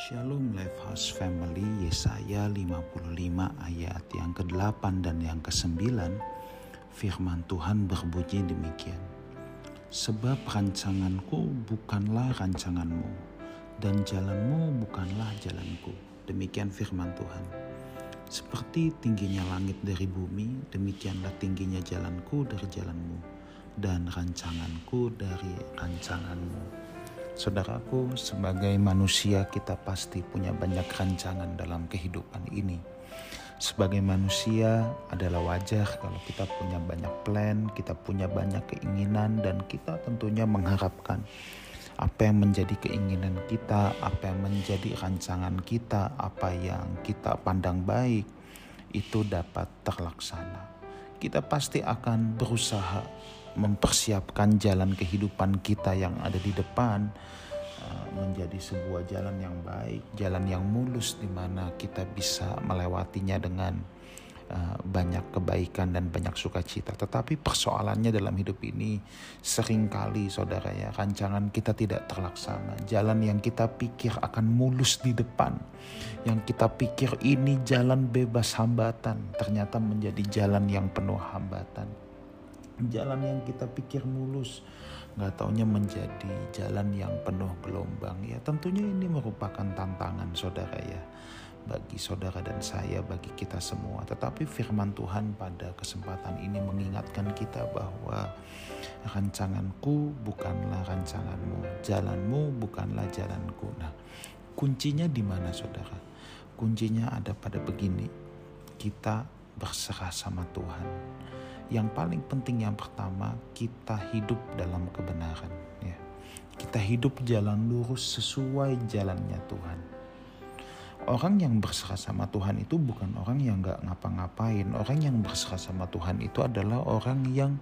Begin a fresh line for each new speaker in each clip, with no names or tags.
Shalom Lifehouse Family Yesaya 55 ayat yang ke-8 dan yang ke-9 Firman Tuhan berbunyi demikian. Sebab rancanganku bukanlah rancanganmu Dan jalanmu bukanlah jalanku. Demikian firman Tuhan. Seperti tingginya langit dari bumi Demikianlah tingginya jalanku dari jalanmu Dan rancanganku dari rancanganmu Saudaraku, sebagai manusia kita pasti punya banyak rancangan dalam kehidupan ini. Sebagai manusia adalah wajar kalau kita punya banyak plan, kita punya banyak keinginan dan kita tentunya mengharapkan apa yang menjadi keinginan kita, apa yang menjadi rancangan kita, apa yang kita pandang baik itu dapat terlaksana. Kita pasti akan berusaha mempersiapkan jalan kehidupan kita yang ada di depan uh, menjadi sebuah jalan yang baik, jalan yang mulus di mana kita bisa melewatinya dengan uh, banyak kebaikan dan banyak sukacita. Tetapi persoalannya dalam hidup ini sering kali saudara ya, rancangan kita tidak terlaksana. Jalan yang kita pikir akan mulus di depan, yang kita pikir ini jalan bebas hambatan, ternyata menjadi jalan yang penuh hambatan jalan yang kita pikir mulus. Nggak taunya menjadi jalan yang penuh gelombang. Ya tentunya ini merupakan tantangan saudara ya. Bagi saudara dan saya bagi kita semua. Tetapi firman Tuhan pada kesempatan ini mengingatkan kita bahwa rancanganku bukanlah rancanganmu jalanmu bukanlah jalanku. Nah kuncinya di mana saudara? Kuncinya ada pada begini. Kita berserah sama Tuhan yang paling penting yang pertama kita hidup dalam kebenaran ya. Kita hidup jalan lurus sesuai jalannya Tuhan. Orang yang berserah sama Tuhan itu bukan orang yang nggak ngapa-ngapain. Orang yang berserah sama Tuhan itu adalah orang yang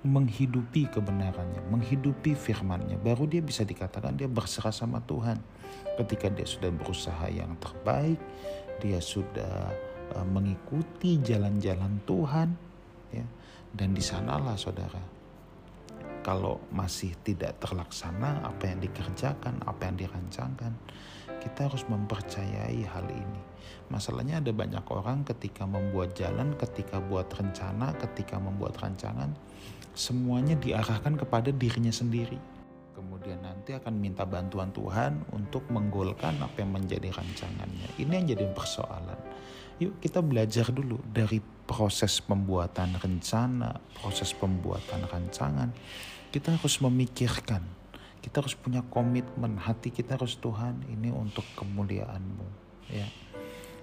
menghidupi kebenarannya, menghidupi firmannya, baru dia bisa dikatakan dia berserah sama Tuhan. Ketika dia sudah berusaha yang terbaik, dia sudah uh, mengikuti jalan-jalan Tuhan, ya, dan di sanalah saudara, kalau masih tidak terlaksana apa yang dikerjakan, apa yang dirancangkan, kita harus mempercayai hal ini. Masalahnya ada banyak orang ketika membuat jalan, ketika buat rencana, ketika membuat rancangan, semuanya diarahkan kepada dirinya sendiri. Kemudian nanti akan minta bantuan Tuhan untuk menggolkan apa yang menjadi rancangannya. Ini yang jadi persoalan. Yuk kita belajar dulu dari proses pembuatan rencana, proses pembuatan rancangan, kita harus memikirkan, kita harus punya komitmen, hati kita harus Tuhan ini untuk kemuliaanmu. Ya.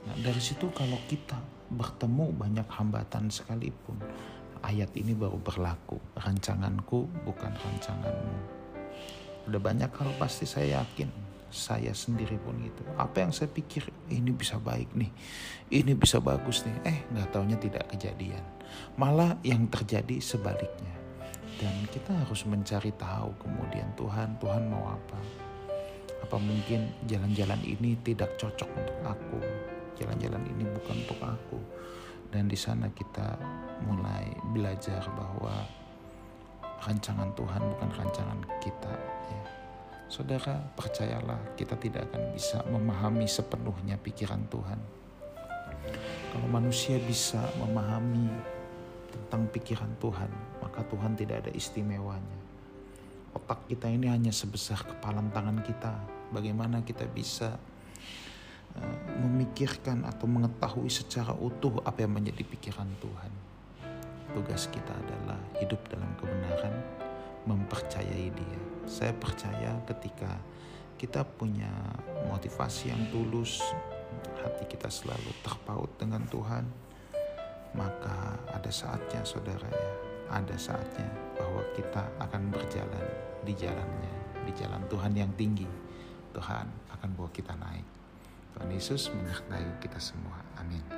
Nah, dari situ kalau kita bertemu banyak hambatan sekalipun, ayat ini baru berlaku. Rancanganku bukan rancanganmu. Udah banyak hal pasti saya yakin saya sendiri pun gitu. Apa yang saya pikir ini bisa baik nih, ini bisa bagus nih. Eh nggak taunya tidak kejadian. Malah yang terjadi sebaliknya. Dan kita harus mencari tahu kemudian Tuhan, Tuhan mau apa. Apa mungkin jalan-jalan ini tidak cocok untuk aku. Jalan-jalan ini bukan untuk aku. Dan di sana kita mulai belajar bahwa rancangan Tuhan bukan rancangan kita. Ya Saudara, percayalah kita tidak akan bisa memahami sepenuhnya pikiran Tuhan. Kalau manusia bisa memahami tentang pikiran Tuhan, maka Tuhan tidak ada istimewanya. Otak kita ini hanya sebesar kepalan tangan kita. Bagaimana kita bisa uh, memikirkan atau mengetahui secara utuh apa yang menjadi pikiran Tuhan. Tugas kita adalah hidup dalam kebenaran, mempercayai Dia. Saya percaya ketika kita punya motivasi yang tulus, hati kita selalu terpaut dengan Tuhan, maka ada saatnya saudara ya, ada saatnya bahwa kita akan berjalan di jalannya, di jalan Tuhan yang tinggi. Tuhan akan bawa kita naik. Tuhan Yesus menyertai kita semua. Amin.